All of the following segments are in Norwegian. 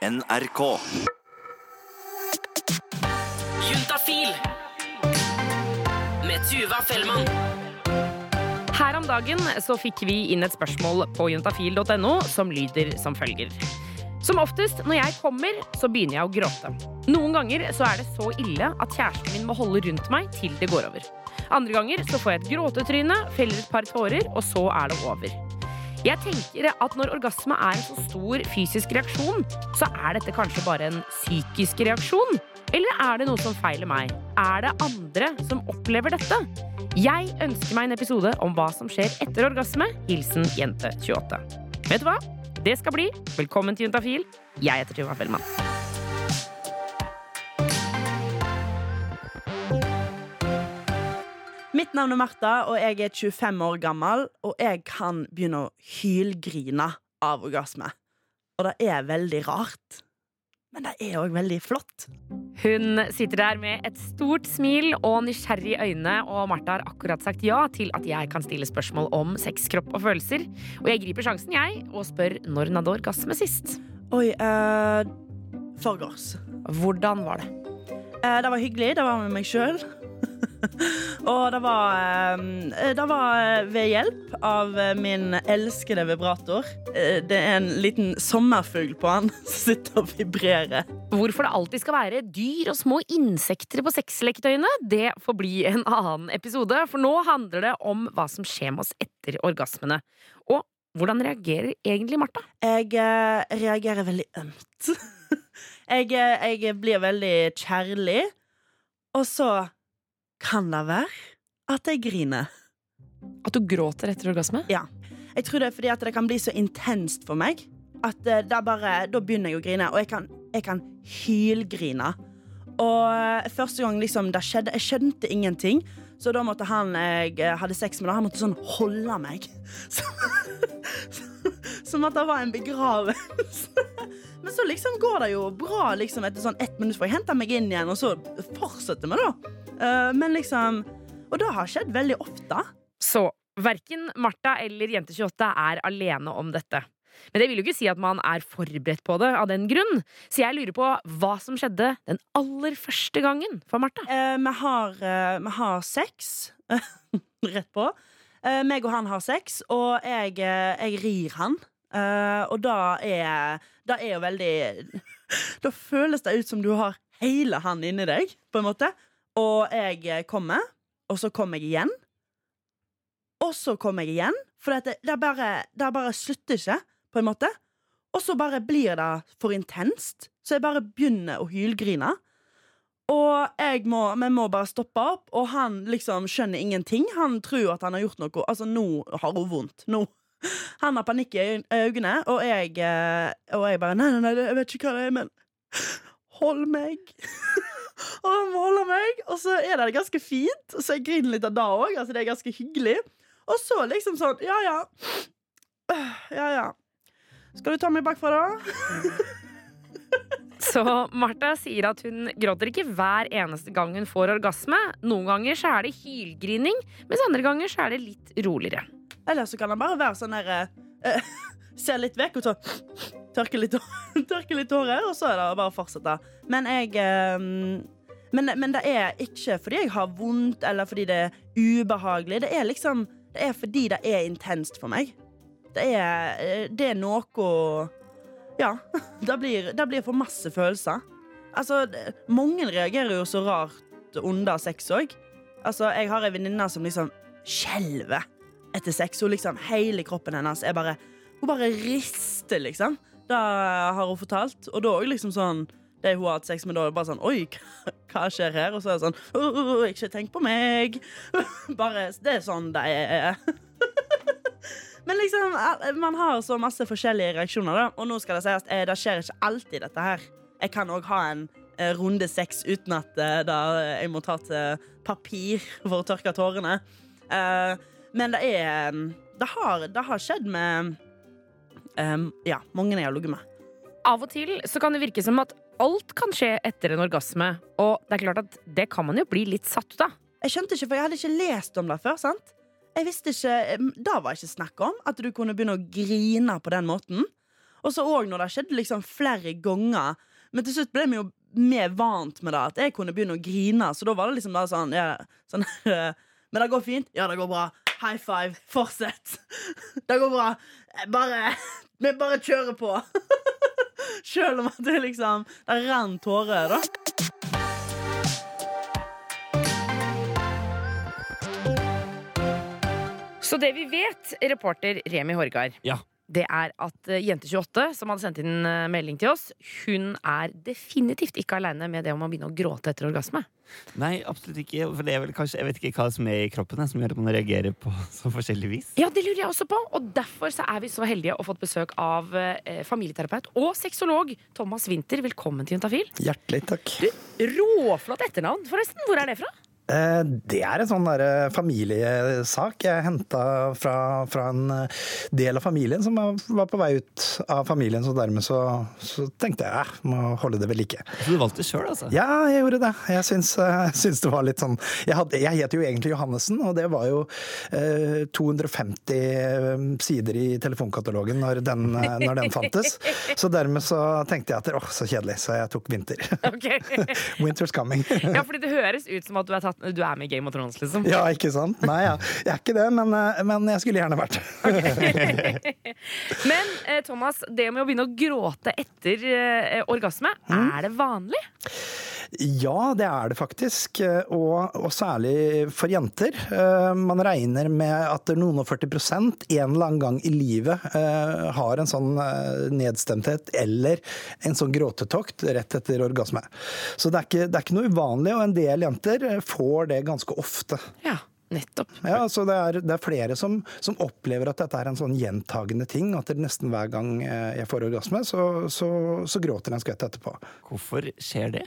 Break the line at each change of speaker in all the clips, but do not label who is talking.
NRK.
Juntafil med Tuva Fellmann.
Her om dagen så fikk vi inn et spørsmål på juntafil.no som lyder som følger. Som oftest når jeg kommer, så begynner jeg å gråte. Noen ganger så er det så ille at kjæresten min må holde rundt meg til det går over. Andre ganger så får jeg et gråtetryne, feller et par tårer, og så er det over. Jeg tenker at når orgasme er en så stor fysisk reaksjon, så er dette kanskje bare en psykisk reaksjon? Eller er det noe som feiler meg? Er det andre som opplever dette? Jeg ønsker meg en episode om hva som skjer etter orgasme. Hilsen jente28. Vet du hva? Det skal bli. Velkommen til Juntafil. Jeg heter Tuva Fellmann.
Mitt navn er Martha, og jeg er 25 år gammel, og jeg kan begynne å hylgrine av orgasme. Og det er veldig rart, men det er òg veldig flott.
Hun sitter der med et stort smil og nysgjerrige øyne, og Martha har akkurat sagt ja til at jeg kan stille spørsmål om sex, kropp og følelser. Og jeg griper sjansen, jeg, og spør når hun hadde orgasme sist.
Oi, uh, forgårs.
Hvordan var det?
Uh, det var hyggelig. Det var med meg sjøl. og det var, eh, det var ved hjelp av eh, min elskede vibrator. Eh, det er en liten sommerfugl på han som sitter og vibrerer.
Hvorfor det alltid skal være dyr og små insekter på sexleketøyene, det får bli en annen episode. For nå handler det om hva som skjer med oss etter orgasmene. Og hvordan reagerer egentlig Martha?
Jeg eh, reagerer veldig ømt. jeg, eh, jeg blir veldig kjærlig. Og så kan det være at jeg griner.
At du gråter etter orgasme?
Ja. Jeg tror det er fordi det kan bli så intenst for meg. At eh, bare, Da begynner jeg å grine, og jeg kan, jeg kan hylgrine. Og eh, første gang liksom det skjedde, jeg skjønte ingenting. Så da måtte han jeg eh, hadde sex med, han måtte sånn holde meg. Som at det var en begravelse. Men så liksom går det jo bra liksom etter sånn ett minutt, for jeg henter meg inn igjen, og så fortsetter vi, da. Eh, Men liksom Og det har skjedd veldig ofte.
Så verken Martha eller Jente28 er alene om dette. Men det vil jo ikke si at man er forberedt på det av den grunn. Så jeg lurer på hva som skjedde den aller første gangen for Martha.
Eh, vi, har, eh, vi har sex. Rett på. Eh, meg og han har sex, og jeg, eh, jeg rir han. Eh, og da er Da er jo veldig Da føles det ut som du har hele han inni deg, på en måte. Og jeg eh, kommer, og så kommer jeg igjen. Og så kommer jeg igjen, for det, det, bare, det bare slutter ikke, på en måte. Og så bare blir det for intenst, så jeg bare begynner å hylgrine. Og må, vi må bare stoppe opp, og han liksom skjønner ingenting. Han tror at han har gjort noe. Altså, nå har hun vondt. Nå. Han har panikk i øynene, og jeg, eh, og jeg bare Nei, nei, nei, jeg vet ikke hva det er, men hold meg. og han måler meg, og så er det ganske fint. Så jeg griner litt av det òg. Altså, det er ganske hyggelig. Og så liksom sånn Ja, ja. Ja, ja. Skal du ta meg bakfra, da?
Så Martha sier at hun gråter ikke hver eneste gang hun får orgasme. Noen ganger så er det hylgrining, mens andre ganger så er det litt roligere.
Eller så kan han bare være sånn der uh, Se litt vekk, og så tørke litt, tørke litt tårer, og så er det bare å fortsette. Men jeg eh, men, men det er ikke fordi jeg har vondt, eller fordi det er ubehagelig. Det er liksom Det er fordi det er intenst for meg. Det er, eh, det er noe Ja. Det blir, det blir for masse følelser. Altså, mange reagerer jo så rart under sex òg. Altså, jeg har ei venninne som liksom skjelver etter sex. Hun liksom, hele kroppen hennes er bare Hun bare rister, liksom. Det har hun fortalt. Og da òg liksom sånn Det hun har hatt sex med, da er bare sånn Oi, hva- skjer her? Og så er det sånn «Åh, Ikke tenk på meg. Bare Det er sånn det er. Men liksom, man har så masse forskjellige reaksjoner, da. Og nå skal det sies, at det skjer ikke alltid, dette her. Jeg kan òg ha en eh, runde sex uten at eh, da jeg må ta til papir for å tørke tårene. Eh, men det er Det har, det har skjedd med em, Ja, mange jeg har ligget med.
Av og til så kan det virke som at alt kan skje etter en orgasme, og det er klart at det kan man jo bli litt satt ut av.
Jeg skjønte ikke, for jeg hadde ikke lest om det før. sant? Jeg visste ikke, Da var ikke snakk om at du kunne begynne å grine på den måten. Og så òg når det skjedde liksom flere ganger. Men til slutt ble vi jo mer vant med det, at jeg kunne begynne å grine. Så da var det liksom da sånn, ja, sånn Men det går fint? Ja, det går bra. High five. Fortsett. Det går bra. Bare Vi bare kjører på. Sjøl om at det liksom Det renner tårer, da.
Så det vi vet, reporter Remi Horgard,
Ja.
Det er at eh, Jente28, som hadde sendt inn eh, melding til oss, hun er definitivt ikke aleine med det om å begynne å gråte etter orgasme.
Nei, absolutt ikke. For det er vel kanskje, jeg vet ikke hva som er i kroppen som gjør at man reagerer på så forskjellig vis.
Ja, det lurer jeg også på, og derfor så er vi så heldige å fått besøk av eh, familieterapeut og sexolog Thomas Winther. Velkommen til Juntafil.
Hjertelig takk.
Råflott etternavn, forresten. Hvor er det fra?
Eh, Det er en sånn der familiesak jeg henta fra, fra en eh, del av familien som var på vei ut av familien, så dermed så, så tenkte jeg jeg må holde det ved like.
Så du valgte sjøl, altså?
Ja, jeg gjorde det. Jeg syns, eh, syns det var litt sånn Jeg, hadde, jeg het jo egentlig Johannessen, og det var jo eh, 250 sider i telefonkatalogen når den, eh, når den fantes. Så dermed så tenkte jeg at åh, så kjedelig, så jeg tok Vinter.
Okay.
Winter's coming.
Ja, fordi det høres ut som at du er, tatt, du er med i Game of Thrones, liksom.
Ja, ikke sant? Nei, ja. jeg er ikke det, men, eh, men jeg skulle gjerne vært
Men eh, Thomas, det med å begynne å gråte etter orgasme, orgasme, er det vanlig?
Ja, det er det faktisk, eh, og, og særlig for jenter. Eh, Man regner med at noen og 40 prosent en eller annen gang i livet eh, har en sånn nedstemthet eller en sånn gråtetokt rett etter orgasme. Så det er ikke, det er ikke noe uvanlig, og en del jenter får det ganske ofte.
Ja, nettopp.
Ja, så det er, det er flere som, som opplever at dette er en sånn gjentagende ting. At nesten hver gang jeg får orgasme, så, så, så gråter jeg en skvett etterpå.
Hvorfor skjer det?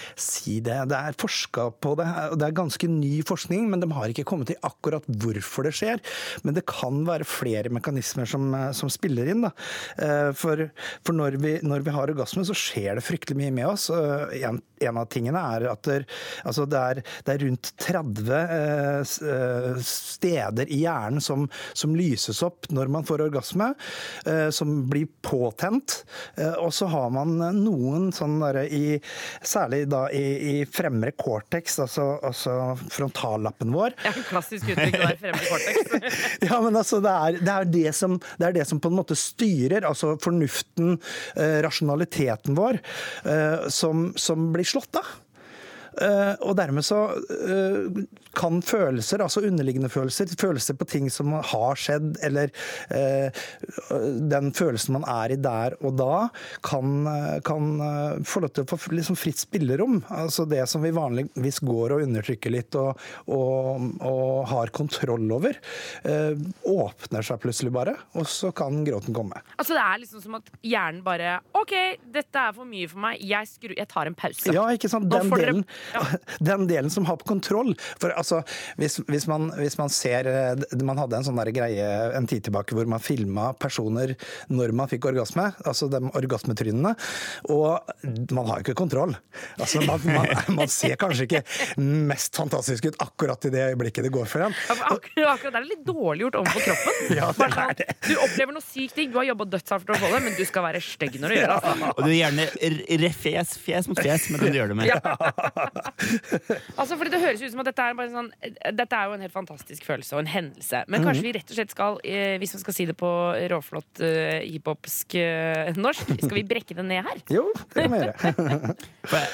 Si det. Det er forska på det. og Det er ganske ny forskning, men de har ikke kommet til akkurat hvorfor det skjer. Men det kan være flere mekanismer som, som spiller inn. Da. Eh, For, for når, vi, når vi har orgasme, så skjer det fryktelig mye med oss. En, en av tingene er at det, altså det, er, det er rundt 30 eh, eh, steder i hjernen som, som lyses opp når man får orgasme, som blir påtent. Og så har man noen sånn derre i Særlig da i, i fremre cortex, altså, altså frontallappen vår.
Ja, klassisk uttrykk det være fremre cortex.
Ja, men altså, det er det, er det, som, det er det som på en måte styrer, altså fornuften, eh, rasjonaliteten vår, eh, som, som blir slått av. Eh, og dermed så eh, kan følelser, altså underliggende følelser, følelser på ting som har skjedd, eller eh, den følelsen man er i der og da, kan, kan eh, få lov til å få liksom fritt spillerom. Altså det som vi vanligvis går og undertrykker litt og, og, og har kontroll over, eh, åpner seg plutselig bare, og så kan gråten komme.
Altså Det er liksom som at hjernen bare OK, dette er for mye for meg. Jeg, skru, jeg tar en pause.
Ja, ikke sant? Den
delen, dere- ja.
den delen som har på kontroll. For altså, hvis, hvis, man, hvis man ser eh, Man hadde en sånn der greie en tid tilbake hvor man filma personer når man fikk orgasme, altså de orgasmetrynene, og man har jo ikke kontroll. Altså, man, man, man ser kanskje ikke mest fantastisk ut akkurat i det øyeblikket det går for en.
Ja, akkurat, akkurat det er litt dårlig gjort overfor kroppen.
Ja, det er det.
Du opplever noe sykt digg, du har jobba dødshardt for å få det, men du skal være stygg når du gjør det. Altså.
Og du er gjerne r- r- fjes, mot fjes med den du gjør det med.
Altså, fordi Det høres ut som at dette er, bare sånn, dette er jo en helt fantastisk følelse og en hendelse. Men
Mhm.
kanskje vi rett og slett skal, eh, hvis man skal si det på råflott eh, hiphopsk eh, norsk, skal vi brekke det ned her?
Jo, det kan vi gjøre.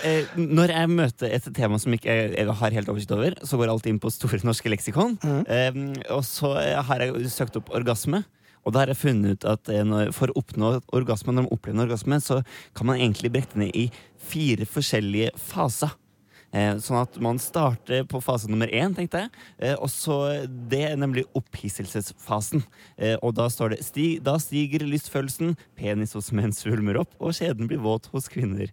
Eh, når jeg møter et tema som ikke jeg, jeg har helt oversikt over, så går jeg alltid inn på Store norske leksikon. Eh, og så har jeg søkt opp orgasme. Og da har jeg funnet ut at eh, når, for å oppnå orgasme, når man opplever en orgasme, så kan man egentlig brekke det ned i fire forskjellige faser. Eh, sånn at man starter på fase nummer én, tenkte jeg. Eh, og så Det er nemlig opphisselsesfasen. Eh, og da står det sti, Da stiger lystfølelsen, penis hos menn svulmer opp, og skjeden blir våt hos kvinner.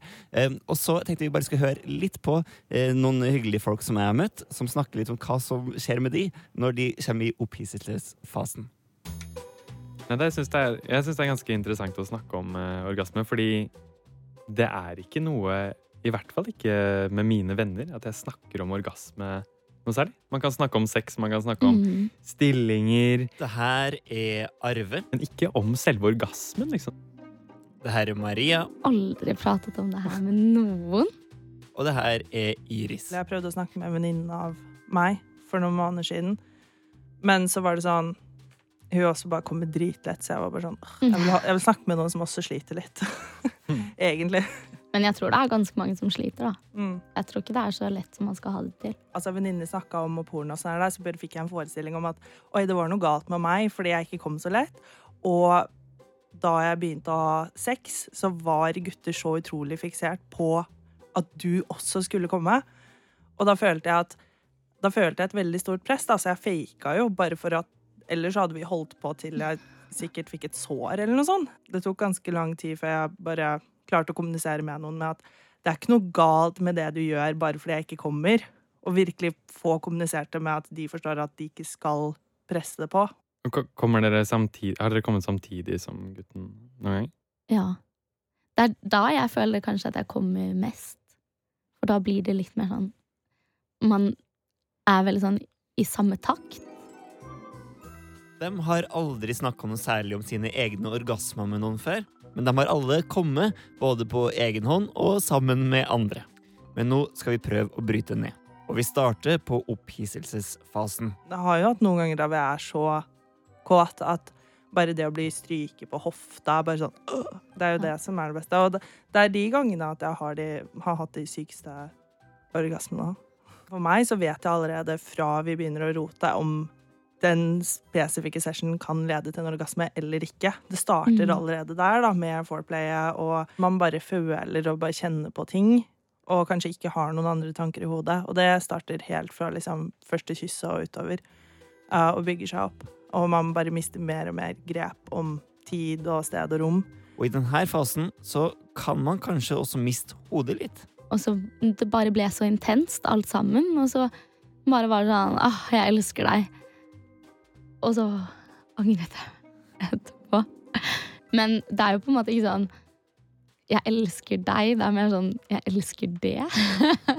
Og så tenkte vi bare skulle høre litt på noen hyggelige folk som jeg har møtt, som snakker litt om hva som skjer med de når de kommer i opphisselsesfasen.
Nei, syns jeg, jeg syns det er ganske interessant å snakke om eh, orgasme, fordi det er ikke noe, i hvert fall ikke med mine venner, at jeg snakker om orgasme noe særlig. Man kan snakke om sex, man kan snakke om stillinger,
Det her er Arve.
men ikke om selve orgasmen, liksom.
Det her er Maria,
Aldri pratet om det her med noen.
og det her er Iris.
Jeg prøvde å snakke med en venninne av meg for noen måneder siden. Men så var det sånn Hun også bare kommer dritlett, så jeg var bare sånn jeg vil, ha, jeg vil snakke med noen som også sliter litt. Egentlig.
Men jeg tror det er ganske mange som sliter, da.
Mm.
Jeg tror ikke det er så lett som man skal ha det til.
altså venninner snakka om og porno og sånn der, så fikk jeg en forestilling om at oi, det var noe galt med meg fordi jeg ikke kom så lett. Og da jeg begynte å ha sex, så var gutter så utrolig fiksert på at du også skulle komme. Og da følte jeg at da følte jeg et veldig stort press. Da, så jeg faka jo bare for at Ellers hadde vi holdt på til jeg sikkert fikk et sår eller noe sånt. Det tok ganske lang tid før jeg bare klarte å kommunisere med noen med at det er ikke noe galt med det du gjør bare fordi jeg ikke kommer. Og virkelig få kommunisert det med at de forstår at de ikke skal presse det på.
Kommer dere samtidig, har dere kommet samtidig som gutten noen gang?
Ja. Det er da jeg føler kanskje at jeg kommer mest. For da blir det litt mer sånn Man er veldig sånn i samme takt.
De har aldri snakka noe særlig om sine egne orgasmer med noen før, men de har alle kommet, både på egen hånd og sammen med andre. Men nå skal vi prøve å bryte ned, og vi starter på opphisselsesfasen.
Det har jo hatt noen ganger da vi er så kåt at bare det å bli stryket på hofta bare sånn! Det er jo det som er det beste. Og det er de gangene at jeg har, de, har hatt de sykeste orgasmene. For meg så vet jeg allerede fra vi begynner å rote om den spesifikke sessionen kan lede til en orgasme eller ikke. Det starter
Mm.
allerede der da, med foreplayet, og man bare føler og bare kjenner på ting. Og kanskje ikke har noen andre tanker i hodet. Og det starter helt fra liksom, første kysset og utover. Uh, og bygger seg opp. Og man bare mister mer og mer grep om tid og sted og rom.
Og i denne fasen så kan man kanskje også miste hodet litt.
Og så det bare ble så intenst, alt sammen. Og så bare var det sånn ah, jeg elsker deg. Og så angret jeg etterpå. Men det er jo på en måte ikke sånn jeg elsker deg. Det er mer sånn jeg elsker det.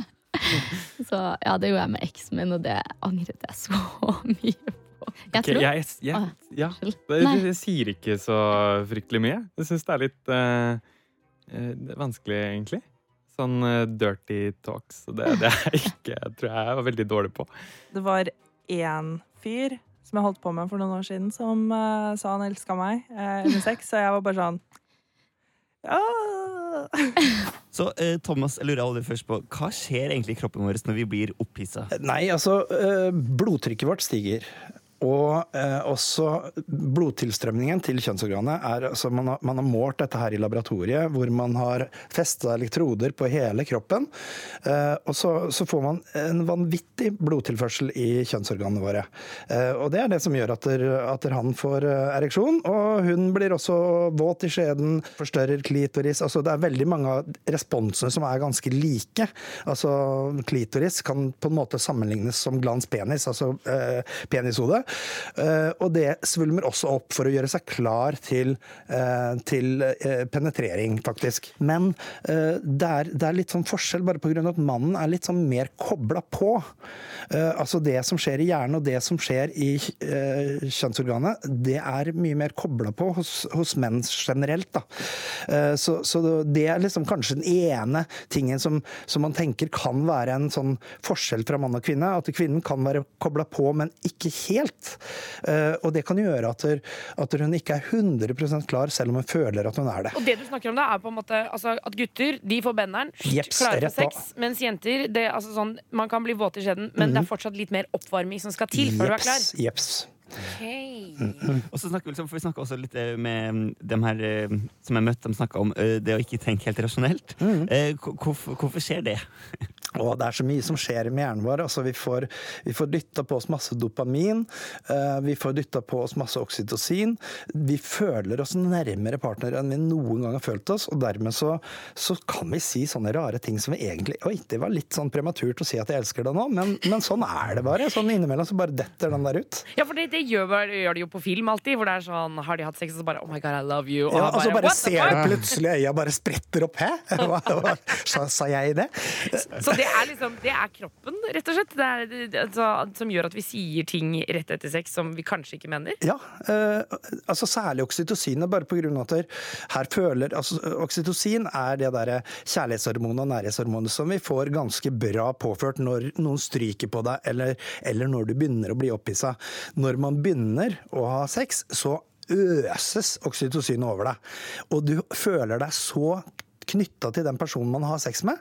så ja, det gjorde jeg med eksen min, og det angret jeg så mye på. Jeg
tror
tror
jeg, jeg, ja, det, sier ikke så fryktelig mye. Jeg syns det er litt det er vanskelig, egentlig. Sånn uh, dirty talks. Det, det er ikke, tror jeg jeg var veldig dårlig på.
Det var én fyr som jeg holdt på med for noen år siden, som uh, sa han elska meg uh, under sex, og jeg var bare sånn ja.
Så eh, Thomas, jeg lurer aldri først på hva skjer egentlig i kroppen vår når vi blir opphissa?
Nei, altså eh, Blodtrykket vårt stiger. Og eh, også blodtilstrømningen til kjønnsorganet er altså man har, man har målt dette her i laboratoriet, hvor man har festa elektroder på hele kroppen. Eh, og så, så får man en vanvittig blodtilførsel i kjønnsorganene våre. Eh, og det er det som gjør at, der, at der han får eh, ereksjon. Og hun blir også våt i skjeden, forstørrer klitoris. Altså det er veldig mange av responsene som er ganske like. Altså klitoris kan på en måte sammenlignes som glans penis, altså eh, penishode. Eh, og det svulmer også opp for å gjøre seg klar til, eh, til eh, penetrering, faktisk. Men det, er, det er litt sånn forskjell bare pga. at mannen er litt sånn mer kobla på. Altså det som skjer i hjernen og det som skjer i kjønnsorganet, det er mye mer kobla på hos, hos menn generelt. Da. Så, så det er liksom kanskje den ene tingen som, som man tenker kan være en sånn forskjell fra mann og kvinne. At kvinnen kan være kobla på, men ikke helt. Eh, og det kan gjøre at, at hun ikke er 100% klar, selv om hun føler at hun er det.
Og det du snakker om da, er på en måte altså, at gutter de får benderen,
Jeps,
klarer for
på.
sex, mens jenter det, altså, sånn, Man kan bli våt i skjeden, men det er fortsatt litt mer oppvarming som skal til før du er klar.
Jeps, jeps.
Ok.
Og så snakker vi, liksom- vi snakka også litt eh, med mm, dem her eh, som jeg møtte, de snakka om det å ikke tenke helt rasjonelt. Mm. hvor- Hvorfor, hvorfor skjer det?
Og det er så mye som skjer med hjernen vår. Altså, vi får, vi får dytta på oss masse dopamin. eh, vi får dytta på oss masse oksytocin. Vi føler oss nærmere partnere enn vi noen gang har følt oss. Og dermed så, så kan vi si sånne rare ting som vi egentlig Oi, det var litt sånn prematurt å si at jeg elsker deg nå, men, men sånn er det bare. Sånn innimellom så bare detter den der ut.
Ja, for det, det gjør, gjør de jo på film alltid, hvor det er sånn Har de hatt sex, og så bare Oh my god, I love you.
Ja,
han
og så bare
«What
ser
fuck?»
du plutselig øya bare spretter opp. Hæ? Hva, hva, sa, sa jeg det?
Så det det er liksom Det er kroppen, rett og slett. Det er, altså, som gjør at vi sier ting rett etter sex som vi kanskje ikke mener.
Ja, eh, altså særlig oksytocin. bare på grunn av at her føler altså, Oksytocin er det derre kjærlighetshormonet og nærhetshormonet som vi får ganske bra påført når noen stryker på deg, eller, eller når du begynner å bli opphissa. Når man begynner å ha sex, så øses oksytocin over deg. Og du føler deg så knytta til den personen man har sex med.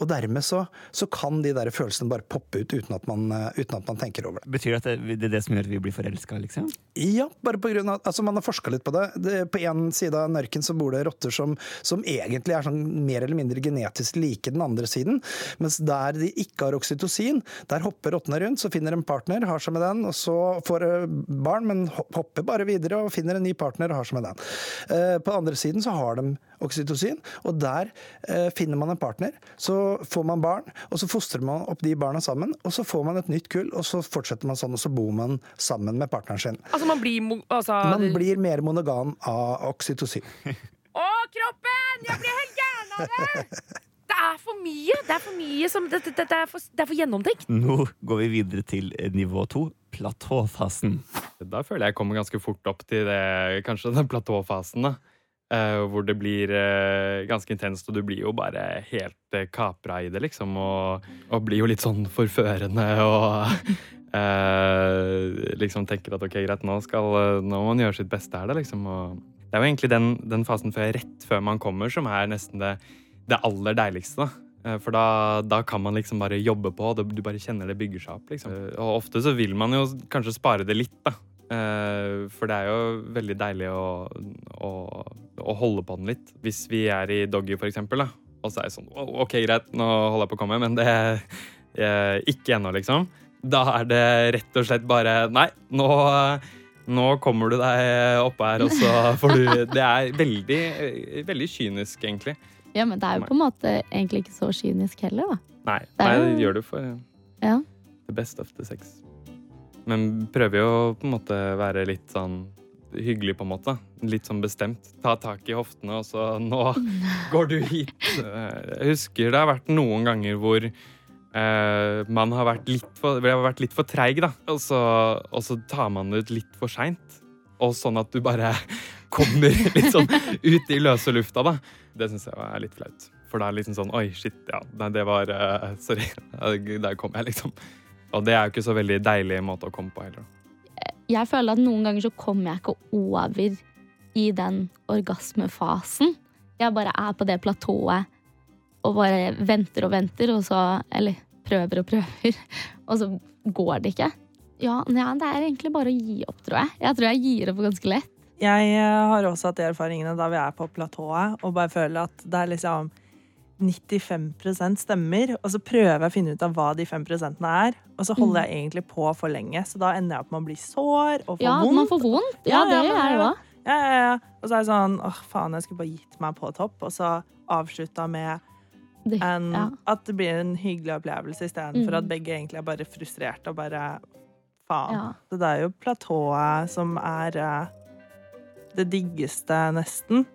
Og dermed så, så kan de der følelsene bare poppe ut uten at man, eh, uten at man tenker over det.
Betyr det at det, det er det som gjør at vi blir forelska, liksom?
Ja, bare på grunn av altså Man har forska litt på det. det. På én side av Nørken så bor det rotter som, som egentlig er sånn mer eller mindre genetisk like den andre siden. Mens der de ikke har oksytocin, der hopper rottene rundt, så finner en partner, har seg med den, og så får barn, men hopper bare videre og finner en ny partner og har seg med den. Eh, på andre siden så har de oksytocin, og der eh, finner man en partner. Så får man barn, og så fostrer man opp de barna sammen. Og så får man et nytt kull, og så fortsetter man sånn, og så bor man sammen med partneren sin.
Altså, man blir altså,
Man blir mer monogam av oksytocin.
Å, kroppen! Jeg blir helt gæren av det! Det er for mye! Det er for mye som Det, det, det, er, for, det er for gjennomtenkt.
Nå går vi videre til eh, nivå to, platåfasen.
Da føler jeg jeg kommer ganske fort opp til det, kanskje den platåfasen, da. Uh, hvor det blir uh, ganske intenst, og du blir jo bare helt uh, kapra i det, liksom. Og, og blir jo litt sånn forførende og eh, liksom tenker at ok, greit, nå, skal, eh, nå må man gjøre sitt beste her, da, liksom. Og det er jo egentlig den, den fasen før, rett før man kommer, som er nesten det, det aller deiligste, da. Eh, For da, da kan man liksom bare jobbe på, og du bare kjenner det bygger seg opp. liksom. Eh, Og ofte så vil man jo kanskje spare det litt, da. For det er jo veldig deilig å, å, å holde på den litt. Hvis vi er i doggy, for eksempel, da. Og så er det sånn OK, greit, nå holder jeg på å komme, men det er ikke ennå, liksom. Da er det rett og slett bare Nei, nå nå kommer du deg oppå her, og så får du Det er veldig, veldig kynisk, egentlig.
Ja, men det er jo på en måte egentlig ikke så kynisk heller, da.
Nei,
Det
nei det gjør du for
Ja.
the best of the sex. Men prøver jo på en måte være litt sånn hyggelig, på en måte. Litt sånn bestemt. Ta tak i hoftene, og så Nå går du hit. Jeg husker det har vært noen ganger hvor eh, man har vært litt for, for treig, da. Og så, og så tar man det ut litt for seint. Og sånn at du bare kommer litt sånn ut i løse lufta, da. Det syns jeg er litt flaut. For det er liksom sånn Oi, shit, ja. Nei, det var uh, Sorry. Der kom jeg, liksom. Og det er jo ikke så veldig deilig måte å komme på heller.
Jeg føler at noen ganger så kommer jeg ikke over i den orgasmefasen. Jeg bare er på det platået og bare venter og venter, og så Eller prøver og prøver, og så går det ikke. Ja, ja, det er egentlig bare å gi opp, tror jeg. Jeg tror jeg gir opp ganske lett.
Jeg eh, har også hatt de erfaringene da vi er på platået, og bare føler at det er liksom 95% stemmer, og så prøver jeg å finne ut av hva de 5% er, og så holder jeg egentlig på for lenge, så da ender jeg opp med å bli sår og få
Ja,
vondt.
man får vondt. Ja,
Ja,
det gjør jeg òg.
Ja, ja, ja. Og så er det sånn åh, faen, jeg skulle bare gitt meg på topp, og så avslutta med en,
Ja.
at det blir en hyggelig opplevelse istedenfor
Mm.
at begge egentlig er bare frustrerte og bare faen.
Ja.
Så det er jo platået som er eh, det diggeste, nesten.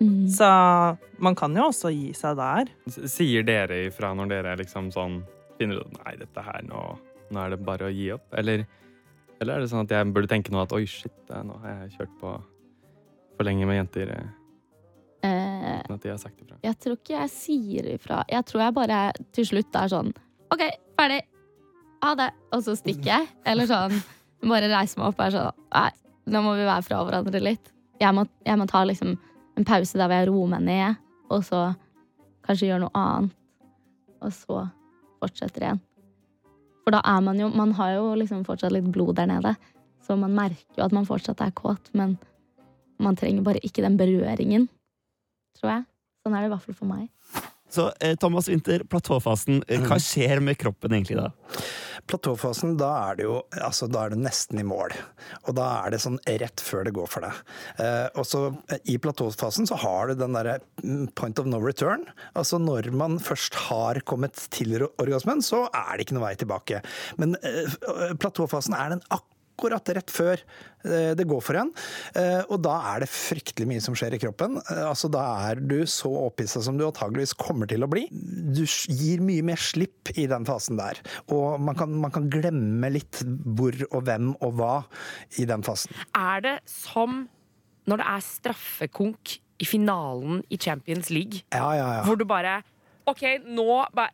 Mm.
Så man kan jo også gi seg der.
Sier dere ifra når dere liksom sånn finner ut Nei, dette her, nå, nå er det bare å gi opp? Eller, eller er det sånn at jeg burde tenke nå at oi, shit, nå har jeg kjørt på for lenge med jenter eh,
Eh,
uten at de har sagt ifra?
jeg tror ikke jeg sier ifra. Jeg tror jeg bare til slutt er sånn OK, ferdig. Ha det. Og så stikker jeg. Eller sånn bare reiser meg opp og er sånn Nei, nå må vi være fra hverandre litt. Jeg må, jeg må ta liksom en pause der hvor jeg roer meg ned, og så kanskje gjøre noe annet. Og så fortsetter igjen. For da er man jo Man har jo liksom fortsatt litt blod der nede, så man merker jo at man fortsatt er kåt, men man trenger bare ikke den berøringen, tror jeg. Sånn er det i hvert fall for meg.
Så eh, Thomas Winther, platåfasen. eh, Hva skjer med kroppen egentlig da?
Platåfasen, da er det jo altså, da er du nesten i mål. Og da er det sånn rett før det går for deg. Eh, og så eh, I platåfasen så har du den derre mm, point of no return. Altså når man først har kommet til orgasmen, så er det ikke noe vei tilbake. Men eh, platåfasen er den akkurat akkurat rett før eh, det går for en. Eh, Og da er det fryktelig mye som skjer i kroppen. Eh, Altså Da er du så opphissa som du antageligvis kommer til å bli. Du gir mye mer slipp i den fasen der. Og man kan, man kan glemme litt hvor og hvem og hva i den fasen.
Er det som når det er straffekonk i finalen i Champions League,
Ja, ja, ja.
hvor du bare Ok, nå,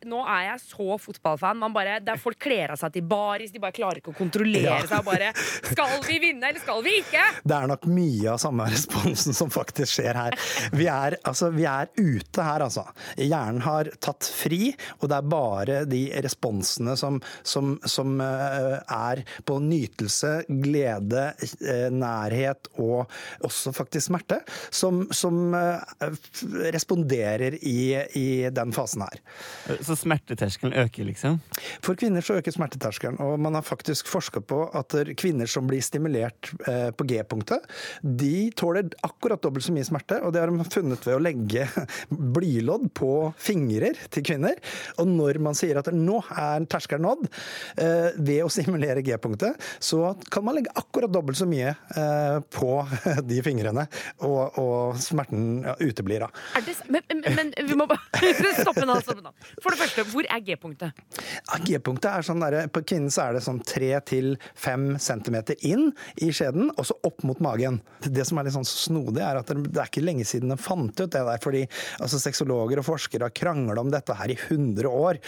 nå er jeg så fotballfan. Man bare, der folk kler av seg til baris. De bare klarer ikke å kontrollere
Ja.
seg. Bare, skal vi vinne, eller skal vi ikke?
Det er nok mye av samme responsen som faktisk skjer her. Vi er, altså, vi er ute her, altså. Hjernen har tatt fri, og det er bare de responsene som, som, som eh, er på nytelse, glede, eh, nærhet og også faktisk smerte, som, som eh, responderer i, i den fasen her.
Så smerteterskelen øker, liksom?
For kvinner så øker smerteterskelen, og man har faktisk forska på at kvinner som blir stimulert eh, på G-punktet, de tåler akkurat dobbelt så mye smerte, og det har de funnet ved å legge blylodd på fingrer til kvinner. Og når man sier at nå er terskelen nådd, eh, ved å stimulere G-punktet, så kan man legge akkurat dobbelt så mye eh, på de fingrene, og, og smerten ja, uteblir da.
Er det, men, men, men vi må bare stoppe Stoppe nå. For det første, hvor er G-punktet?
Ja, G-punktet er sånn der, På kvinnen så er det sånn 3-5 cm inn i skjeden, og så opp mot magen. Det som er litt sånn snodig, er at det det er ikke lenge siden de fant ut det der. fordi altså, Sexologer og forskere har krangla om dette her i 100 år.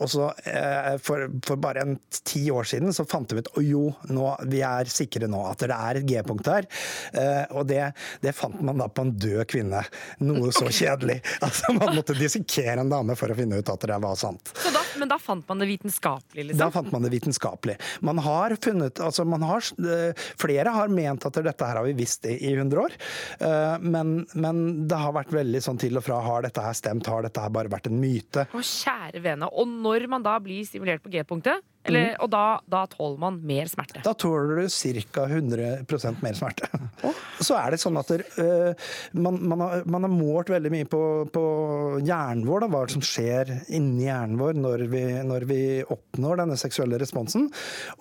Og så eh, for, for bare en ti år siden så fant de ut å jo, nå, vi er sikre nå at det er et G-punkt her. Eh, og det, det fant man da på en død kvinne. Noe så kjedelig. Altså, Man måtte dissekere en dame for å finne ut at det var sant.
Så da, men da fant man det vitenskapelig,
Da
liksom?
fant man det vitenskapelig. Man har funnet, altså man har, eh, flere har ment at dette her har vi visst i i 100 år, Eh, men, men det har vært veldig sånn til og fra. Har dette her stemt? Har dette her bare vært en myte?
Å, kjære vene. Og når man da blir stimulert på G-punktet, eller- og da, da tåler man mer smerte.
Da tåler du ca. 100% mer smerte. Så er det sånn at eh, man, man, har, man har målt veldig mye på, på hjernen vår, da, hva som skjer inni hjernen vår når vi, når vi oppnår denne seksuelle responsen.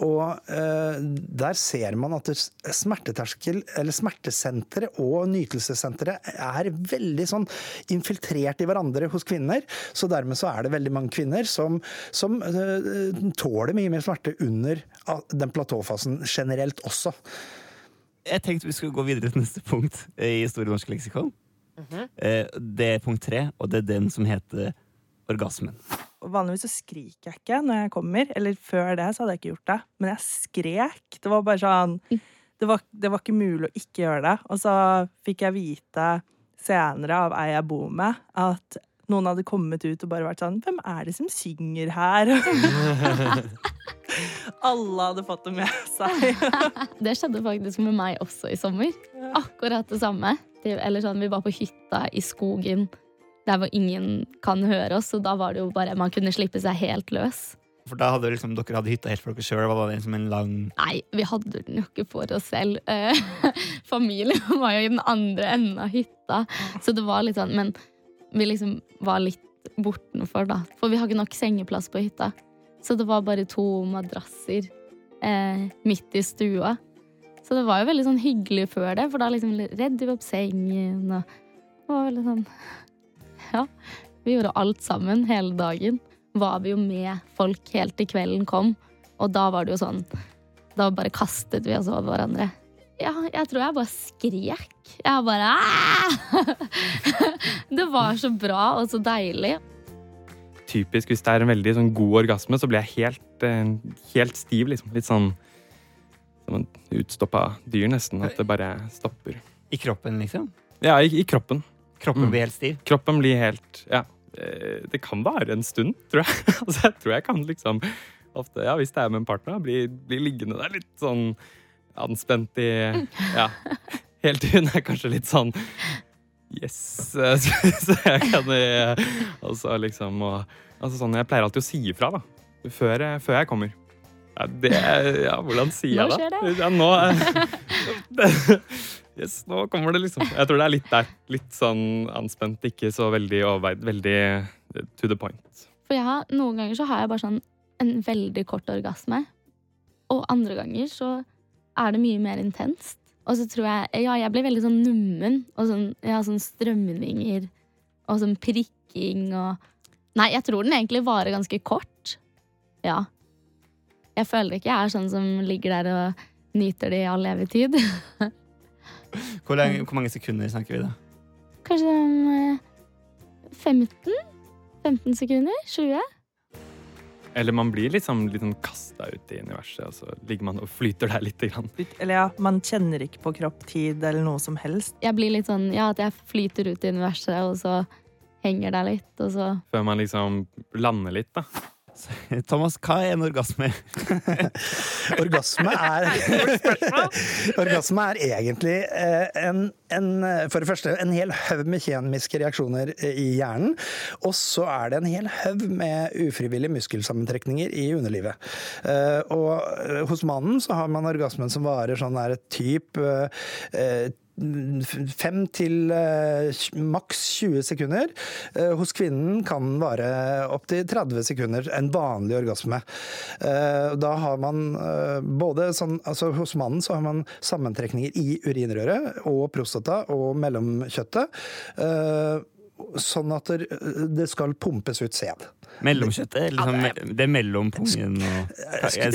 Og uh, der ser man at smerteterskel, eller smertesenteret og nytelsessenteret er veldig sånn infiltrert i hverandre hos kvinner. Så dermed så er det veldig mange kvinner som, som uh, tåler mye mer smerte under den platåfasen generelt også.
Jeg tenkte vi skulle gå videre til neste punkt i Store norske leksikon. Eh, Det er punkt tre, og det er den som heter orgasmen.
Vanligvis så skriker jeg ikke når jeg kommer. Eller før det så hadde jeg ikke gjort det. Men jeg skrek. Det var bare sånn Det var, det var ikke mulig å ikke gjøre det. Og så fikk jeg vite senere av ei jeg bor med, at noen hadde kommet ut og bare vært sånn Hvem er det som synger her? Alle hadde fått det med seg.
Det skjedde faktisk med meg også i sommer. Akkurat det samme. Eller sånn, vi var på hytta i skogen der hvor ingen kan høre oss, og da var det jo bare man kunne slippe seg helt løs.
For da hadde liksom, dere hadde hytta helt for dere sjøl. Var det liksom en lang
Nei, vi hadde den jo ikke for oss selv. Eh, Familien var jo i den andre enden av hytta, så det var litt sånn Men vi liksom var litt bortenfor, da. For vi har ikke nok sengeplass på hytta. Så det var bare to madrasser eh, midt i stua. Så det var jo veldig sånn hyggelig før det, for da liksom redde vi opp sengen og var veldig sånn Ja. Vi gjorde alt sammen hele dagen. Var vi jo med folk helt til kvelden kom. Og da var det jo sånn Da bare kastet vi oss over hverandre. Ja, jeg tror jeg bare skrek. Jeg bare Det var så bra og så deilig.
Typisk hvis det er en veldig sånn, god orgasme, så blir jeg helt, eh, helt stiv. Liksom. Litt sånn som en utstoppa dyr, nesten. At det bare stopper.
I kroppen, liksom?
Ja, i, i kroppen.
Kroppen
Mm.
blir helt stiv?
Kroppen blir helt Ja. eh, Det kan vare en stund, tror jeg. altså, jeg tror jeg kan liksom ofte, ja, hvis det er med en partner, bli, bli liggende der litt sånn anspent i Ja. Helt til hun er kanskje litt sånn Yes. eh, Så, jeg kan eh, Altså liksom og, altså sånn, Jeg pleier alltid å si ifra, da. Før, jeg- før jeg kommer. Ja, det Ja, hvordan sier jeg det?
Nå skjer det.
Ja, nå det, Yes, nå kommer det liksom. Jeg tror det er litt der. Litt sånn anspent, ikke så veldig overveid. Veldig eh, to the point.
For jeg har, noen ganger så har jeg bare sånn en veldig kort orgasme. Og andre ganger så er det mye mer intenst. Og så tror jeg Ja, jeg blir veldig sånn nummen. Og sånn, ja, sånn strømninger og sånn prikking og Nei, jeg tror den egentlig varer ganske kort. Ja. Jeg føler ikke jeg er sånn som ligger der og nyter det i all evig tid.
Hvor, lenge, hvor mange sekunder snakker vi da?
Kanskje sånn eh, 15? 15 sekunder? 20?
Eller man blir liksom litt sånn kasta ut i universet, og så ligger man og flyter der lite grann.
Eller ja, man kjenner ikke på kropp, tid eller noe som helst.
Jeg blir litt sånn, ja, at jeg flyter ut i universet, og så henger der litt, og så
Før man liksom lander litt, da.
Thomas, hva er en orgasme?
Orgasme er Orgasme er egentlig eh, en, en, for det første en hel haug med kjemiske reaksjoner eh, i hjernen. Og så er det en hel haug med ufrivillige muskelsammentrekninger i underlivet. Eh, Og eh, hos mannen så har man orgasmen som varer sånn der type Fem til eh, maks 20 sekunder. Eh, hos kvinnen kan den vare opptil 30 sekunder. En vanlig orgasme. Eh, da har man både sånn Altså hos mannen så har man sammentrekninger i urinrøret og prostata og mellomkjøttet. Sånn at det, skal pumpes ut sæd.
Mellomkjøttet? Liksom, det er mellom pungen og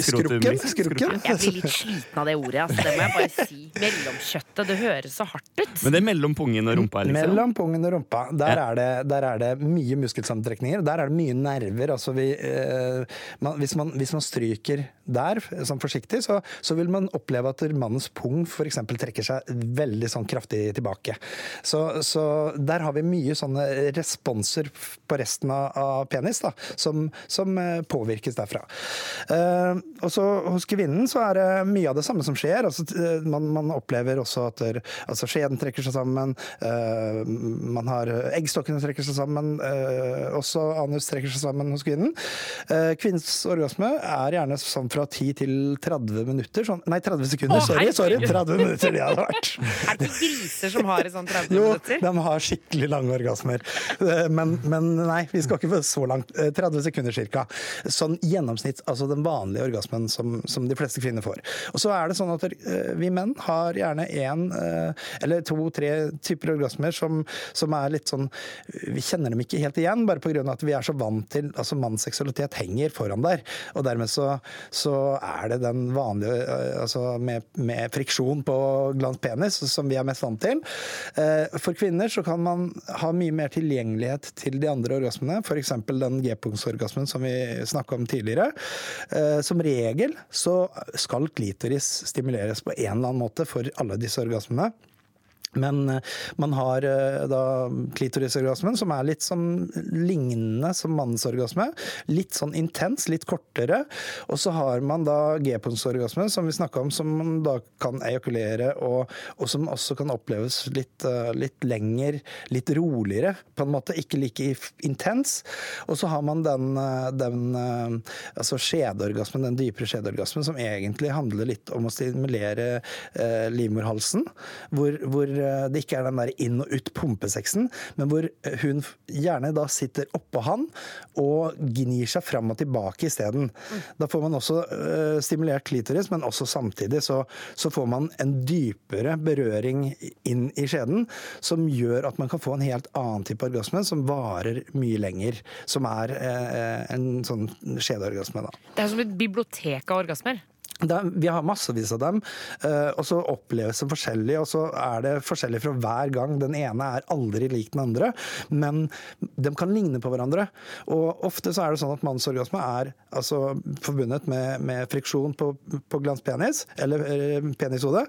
Skrukken? Skrukken?
Jeg blir litt sliten av det ordet. altså. Det må jeg bare si. Mellomkjøttet. Det høres så hardt ut.
Men det er mellom pungen og rumpa? liksom?
Mellom pungen og rumpa. Der, er det, der er det mye muskelsammentrekninger. Der er det mye nerver. Altså vi, eh, man, hvis, man, hvis man stryker der, sånn forsiktig, så, så vil man oppleve at mannens pung f.eks. trekker seg veldig sånn kraftig tilbake. Så, så der har vi mye sånne responser på resten av, penis da, som, som eh, påvirkes derfra. Uh, og så hos kvinnen så er det mye av det samme som skjer. Altså, eh, man, man opplever også at der, altså, skjeden trekker seg sammen, uh, man har eggstokkene trekker seg sammen, uh, også anus trekker seg sammen hos kvinnen. Kvinnens orgasme er gjerne sånn fra 10 til 30 minutter. Sånn, nei, 30 sekunder,
Å,
sorry, sorry. 30 minutter det hadde vært.
Er det ikke griser som har sånn 30
Jo,
minutter?
de har skikkelig lange orgasmer. Eh, Men, men nei, vi skal ikke få så langt. Eh, 30 sekunder ca. Sånn gjennomsnitt, altså den vanlige orgasmen som, som de fleste kvinner får. Og så er det sånn at eh, vi menn har gjerne én eller to-tre typer orgasmer som, som er litt sånn Vi kjenner dem ikke helt igjen, bare pga. at vi er så vant til altså Manns seksualitet henger foran der. Og dermed så, så er det den vanlige eh, altså med, med friksjon på glans penis som vi er mest vant til. Eh, For kvinner så kan man ha mye mer tilgjengelighet til de andre orgasmene, f.eks. den G-punktsorgasmen som vi snakka om tidligere. Eh, Som regel så skal klitoris stimuleres på en eller annen måte for alle disse orgasmene. Men eh, man har eh, da klitorisorgasmen, som er litt sånn lignende som mannens orgasme. Litt sånn intens, litt kortere. Og så har man da g-punktsorgasmen, som vi snakka om, som man da kan ejakulere, og, og som også kan oppleves litt, eh, litt lenger, litt roligere, på en måte. Ikke like intens. Og så har man den, den altså skjedeorgasmen, den dypere skjedeorgasmen, som egentlig handler litt om å stimulere livmorhalsen. Hvor, hvor det ikke er den der inn og ut pumpesexen, men hvor hun gjerne da sitter oppå han og gnir seg fram og tilbake isteden. Da får man også eh, stimulert klitoris, men også samtidig så, så får man en dypere berøring inn i skjeden, som gjør at man kan få en helt annen type orgasme, som varer mye lenger. Som er eh, en sånn skjedeorgasme, da.
Det er som et bibliotek av orgasmer.
Er, vi har massevis av dem, eh, og så oppleves de forskjellig. Og så er det forskjellig fra hver gang. Den ene er aldri lik den andre, men de kan ligne på hverandre. Og ofte så er det sånn at mannsorgasme er altså, forbundet med, med friksjon på, på glanspenis, eller eh, penishode,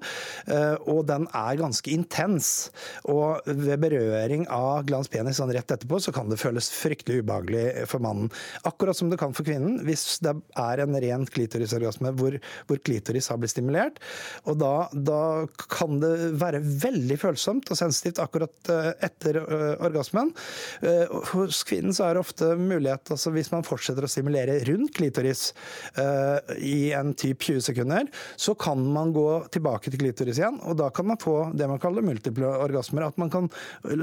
eh, og den er ganske intens. Og ved berøring av glanspenis sånn rett etterpå, så kan det føles fryktelig ubehagelig for mannen. Akkurat som det kan for kvinnen, hvis det er en ren klitorisorgasme hvor, hvor klitoris har blitt stimulert. Og da, da kan det være veldig følsomt og sensitivt akkurat eh, etter eh, orgasmen. Eh, Hos kvinnen så er det ofte mulighet, altså hvis man fortsetter å stimulere rundt klitoris i en typ 20 sekunder, så kan man gå tilbake til klitoris igjen, og da kan man få det man kaller multiple orgasmer. At man kan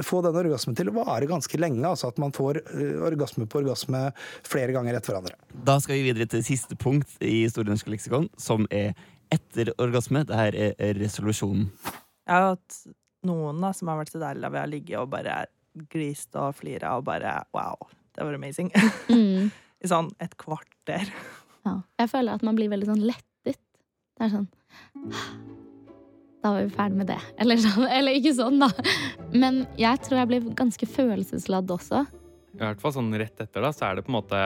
få den orgasmen til å vare ganske lenge, altså at man får orgasme på orgasme flere ganger etter hverandre.
Da skal vi videre til siste punkt i Store norske leksikon, som er etter orgasme. Det her er resolusjonen.
Jeg har hatt noen da, som har vært så deilige av å ligge og bare glist og flira og bare wow, det var amazing.
Mm.
I sånn et kvarter.
Ja. Jeg føler at man blir veldig sånn lettet. Det er sånn Da var vi ferdig med det. Eller, sånn, eller ikke sånn, da. Men jeg tror jeg blir ganske følelsesladd også.
I hvert fall sånn rett etter, da, så er det på en måte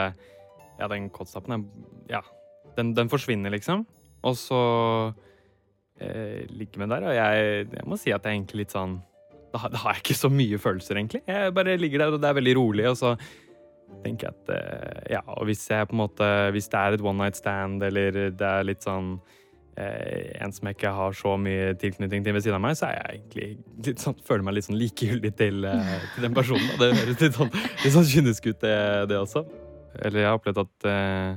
Ja, den kåtstappen er Ja, den, den forsvinner, liksom. Og så eh, ligger vi der, og jeg, jeg må si at jeg er egentlig litt sånn da, da har jeg ikke så mye følelser, egentlig. Jeg bare ligger der, og det er veldig rolig, og så tenker jeg at eh, Ja, og hvis jeg på en måte Hvis det er et one night stand, eller det er litt sånn eh, en som jeg ikke har så mye tilknytning til ved siden av meg, så er jeg egentlig litt sånn, føler meg litt sånn likegyldig til, eh, til den personen. Og Det høres litt sånn, litt sånn kynisk ut, det, det også. Eller jeg har opplevd at, eh,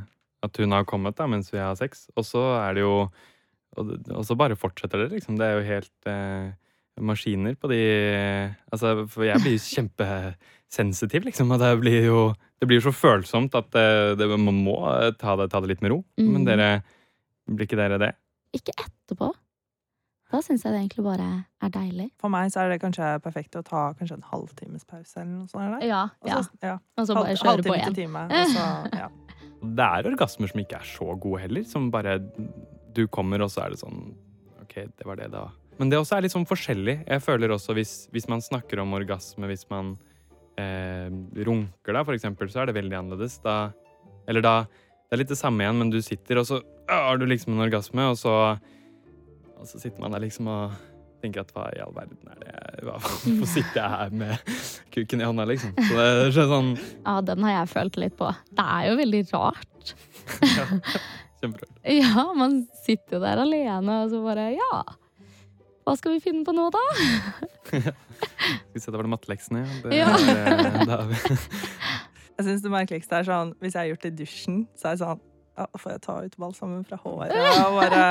at hun har kommet da, mens vi har sex, og så er det jo Og, og så bare fortsetter det, liksom. Det er jo helt eh, maskiner på de Altså, for jeg blir jo kjempesensitiv, liksom. Og det blir jo det blir så følsomt at det, det, man må ta det, ta det litt med ro.
Mm.
Men dere Blir ikke dere det?
Ikke etterpå. Da syns jeg det egentlig bare er deilig.
For meg så er det kanskje perfekt å ta kanskje en halvtimes pause eller noe sånt. Eller?
Ja,
Og så, ja.
Og så bare
Halv-
kjøre på
halvtime
igjen.
til time, og så, ja.
Det er orgasmer som ikke er så gode heller. Som bare Du kommer, og så er det sånn OK, det var det, da. Men det også er litt sånn forskjellig. Jeg føler også hvis, hvis man snakker om orgasme, hvis man eh, runker, da, for eksempel, så er det veldig annerledes. Da Eller da Det er litt det samme igjen, men du sitter, og så øh, har du liksom en orgasme, og så Og så sitter man der liksom og tenker at hva i all verden er det hva, Hvorfor sitter jeg her med kuken i hånda, liksom? Så det er sånn
Ja, den har jeg følt litt på. Det er jo veldig rart.
ja, kjemperart.
Ja, man sitter jo der alene, og så bare Ja. Hva skal vi finne på nå, da?
Skal vi se, da var det matteleksene, ja. Det,
Ja.
vi
Jeg syns det merkeligste er sånn hvis jeg har gjort det i dusjen, så er det sånn ja, Får jeg ta ut balsamen fra håret? Og bare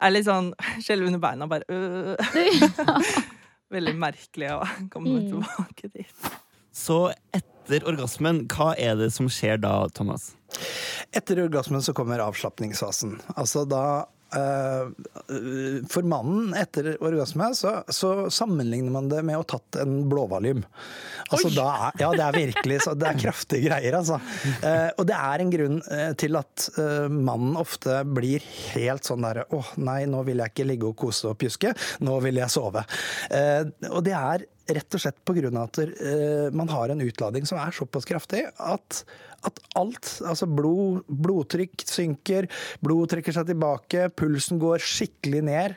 er litt sånn skjelv under beina, bare øh. Veldig merkelig å komme
Mm.
tilbake dit.
Så etter orgasmen, hva er det som skjer da, Thomas?
Etter orgasmen så kommer avslapningsfasen. Altså da For mannen etter orgasme så, så sammenligner man det med å ha tatt en blåvalium. Altså da ja, det er virkelig så Det er kraftige greier, altså. Eh, og det er en grunn eh, til at eh, mannen ofte blir helt sånn derre Å, nei, nå vil jeg ikke ligge og kose og pjuske. Nå vil jeg sove. Eh, og det er rett og slett på grunn av at eh, man har en utlading som er såpass kraftig at, at alt, altså blod, blodtrykk synker, blod trekker seg tilbake, pulsen går skikkelig ned,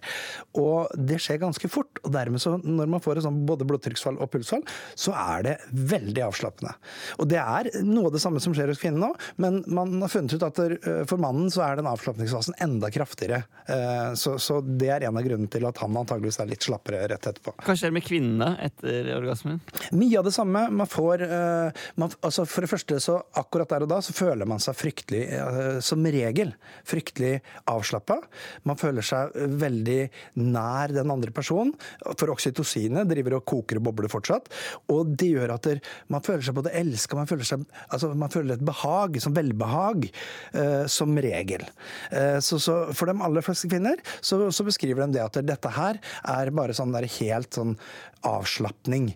og det skjer ganske fort. Og dermed så, når man får et sånn både blodtrykksfall og pulsfall, så er det veldig avslappende. Og det er noe av det samme som skjer hos kvinnen nå, men man har funnet ut at for mannen så er den avslapningsfasen enda kraftigere. Eh, Så, så det er en av grunnene til at han antageligvis er litt slappere rett etterpå.
Hva skjer med kvinnene etter orgasmen?
Mye av det samme. Man får eh, man, altså For det første, så akkurat der og da, så føler man seg fryktelig, eh, som regel, fryktelig avslappa. Man føler seg veldig nær den andre personen. For oksytocinet driver og koker og bobler fortsatt. Og det gjør at man føler seg både elska, man føler altså man føler et behag, som velbehag, eh, som regel. Eh, så, så for de aller fleste kvinner så, så beskriver de det at dette her er bare sånn der helt sånn avslapning.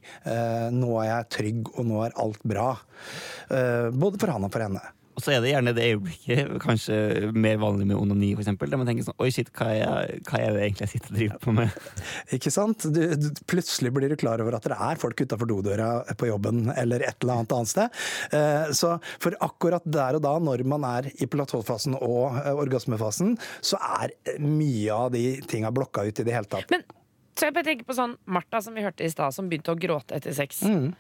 Nå er jeg trygg, og nå er alt bra. Både for han og for henne.
Og så er det gjerne det øyeblikket, kanskje mer vanlig med onani, for eksempel, der man tenker sånn Oi, shit, hva er, jeg- hva er det egentlig jeg sitter og driver på med?
Ikke sant? Du, du, plutselig blir du klar over at det er folk utafor dodøra på jobben eller et eller annet annet sted. Eh, så for akkurat der og da, når man er i platåfasen og eh, orgasmefasen, så er mye av de tinga blokka ut i det hele tatt.
Men så jeg bare tenker på sånn Martha som vi hørte i stad, som begynte å gråte etter sex.
Mm.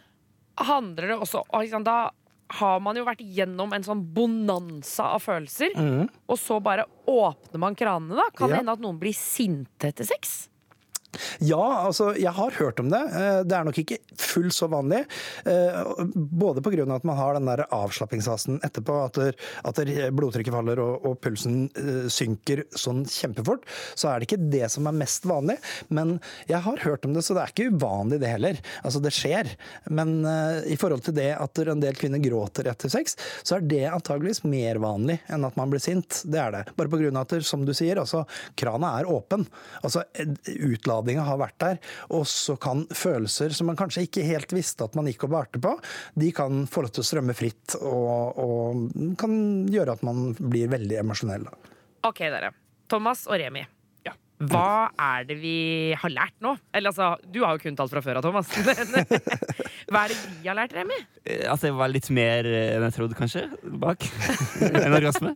Handler det også og liksom, Da har man jo vært gjennom en sånn bonanza av følelser,
Mm.
og så bare åpner man kranene, da? Kan det
Ja.
hende at noen blir sinte etter sex?
Ja, altså, jeg har hørt om det. Eh, Det er nok ikke fullt så vanlig. eh, Både pga. at man har den der avslappingsfasen etterpå, at, der, at der blodtrykket faller og, og pulsen eh, synker sånn kjempefort. Så er det ikke det som er mest vanlig. Men jeg har hørt om det, så det er ikke uvanlig det heller. Altså, det skjer. Men uh, i forhold til det at en del kvinner gråter etter sex, så er det antageligvis mer vanlig enn at man blir sint. Det er det. Bare pga. at, som du sier, altså, krana er åpen. Altså, utladinga har vært der. Og så kan følelser som man kanskje ikke helt visste at man gikk og bærte på, de kan få lov til å strømme fritt og, og kan gjøre at man blir veldig emosjonell.
Ok, dere. Thomas og Remi. Hva er det vi har lært nå? Eller altså, Du har jo kun talt fra før av, Thomas. Men hva er det vi har lært, Remi?
Eh, At det var litt mer eh, enn jeg trodde, kanskje, bak en orgasme.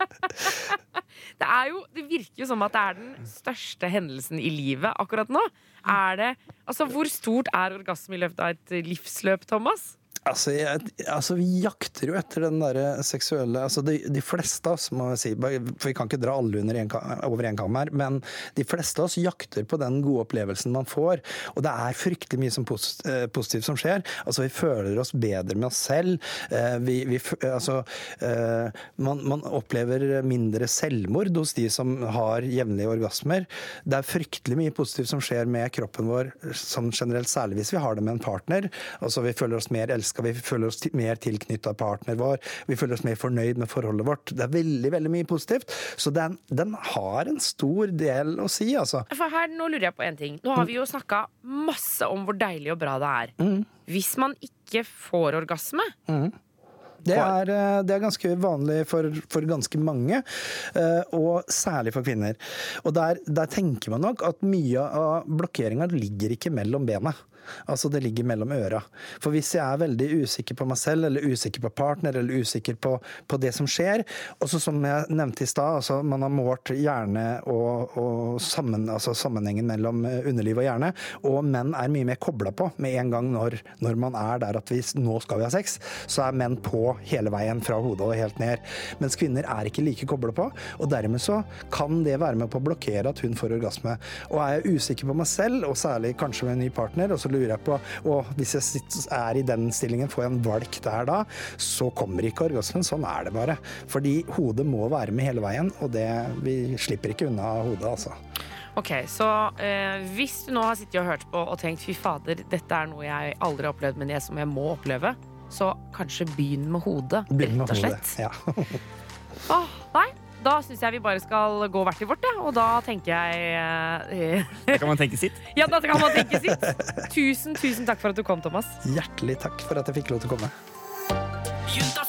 Det, er jo, det virker jo som at det er den største hendelsen i livet akkurat nå. Er det, altså, hvor stort er orgasme i løpet av et livsløp, Thomas?
Altså, jeg, altså, Vi jakter jo etter den derre seksuelle altså de, de fleste av oss, må jeg si, for vi kan ikke dra alle under en, over én kam men de fleste av oss jakter på den gode opplevelsen man får. Og det er fryktelig mye som pos, eh, positivt som skjer. Altså, Vi føler oss bedre med oss selv. Eh, vi, vi, altså, eh, man, man opplever mindre selvmord hos de som har jevnlige orgasmer. Det er fryktelig mye positivt som skjer med kroppen vår som generelt, særlig hvis vi har det med en partner. Altså Vi føler oss mer elska, vi føler oss mer tilknytta partner vår, vi føler oss mer fornøyd med forholdet vårt. Det er veldig veldig mye positivt. Så den, den har en stor del å si, altså.
For her, Nå lurer jeg på en ting. Nå har vi jo snakka masse om hvor deilig og bra det er. Hvis man ikke får orgasme,
Det er, eh, det er ganske vanlig for, for ganske mange, eh, og særlig for kvinner. Og der, der tenker man nok at mye av blokkeringa ligger ikke mellom bena. Altså det ligger mellom øra. For hvis jeg er veldig usikker på meg selv, eller usikker på partner, eller usikker på, på det som skjer, og så som jeg nevnte i stad, altså man har målt hjerne og, og sammen, altså sammenhengen mellom eh, underliv og hjerne, og menn er mye mer kobla på med en gang når, når man er der at vi nå skal vi ha sex, så er menn på hele veien fra hodet og helt ned. Mens kvinner er ikke like kobla på, og dermed så kan det være med på å blokkere at hun får orgasme. Og er jeg usikker på meg selv, og særlig kanskje med en ny partner, og så lurer jeg på og hvis jeg er i den stillingen, får jeg en valk der da, så kommer ikke orgasmen. Sånn er det bare. Fordi hodet må være med hele veien, og det, vi slipper ikke unna hodet, altså.
Ok, så eh, hvis du nå har sittet og hørt på og tenkt fy fader, dette er noe jeg aldri har opplevd, men det som jeg må oppleve, så kanskje begynn med hodet,
Begynn med
rett og
hodet.
slett.
Ja.
Åh, nei, da syns jeg vi bare skal gå hvert til vårt, ja. og da tenker jeg eh,
Da kan man tenke sitt.
Ja, da kan man tenke sitt. Tusen, tusen takk for at du kom, Thomas.
Hjertelig takk for at jeg fikk lov til å komme.
Junta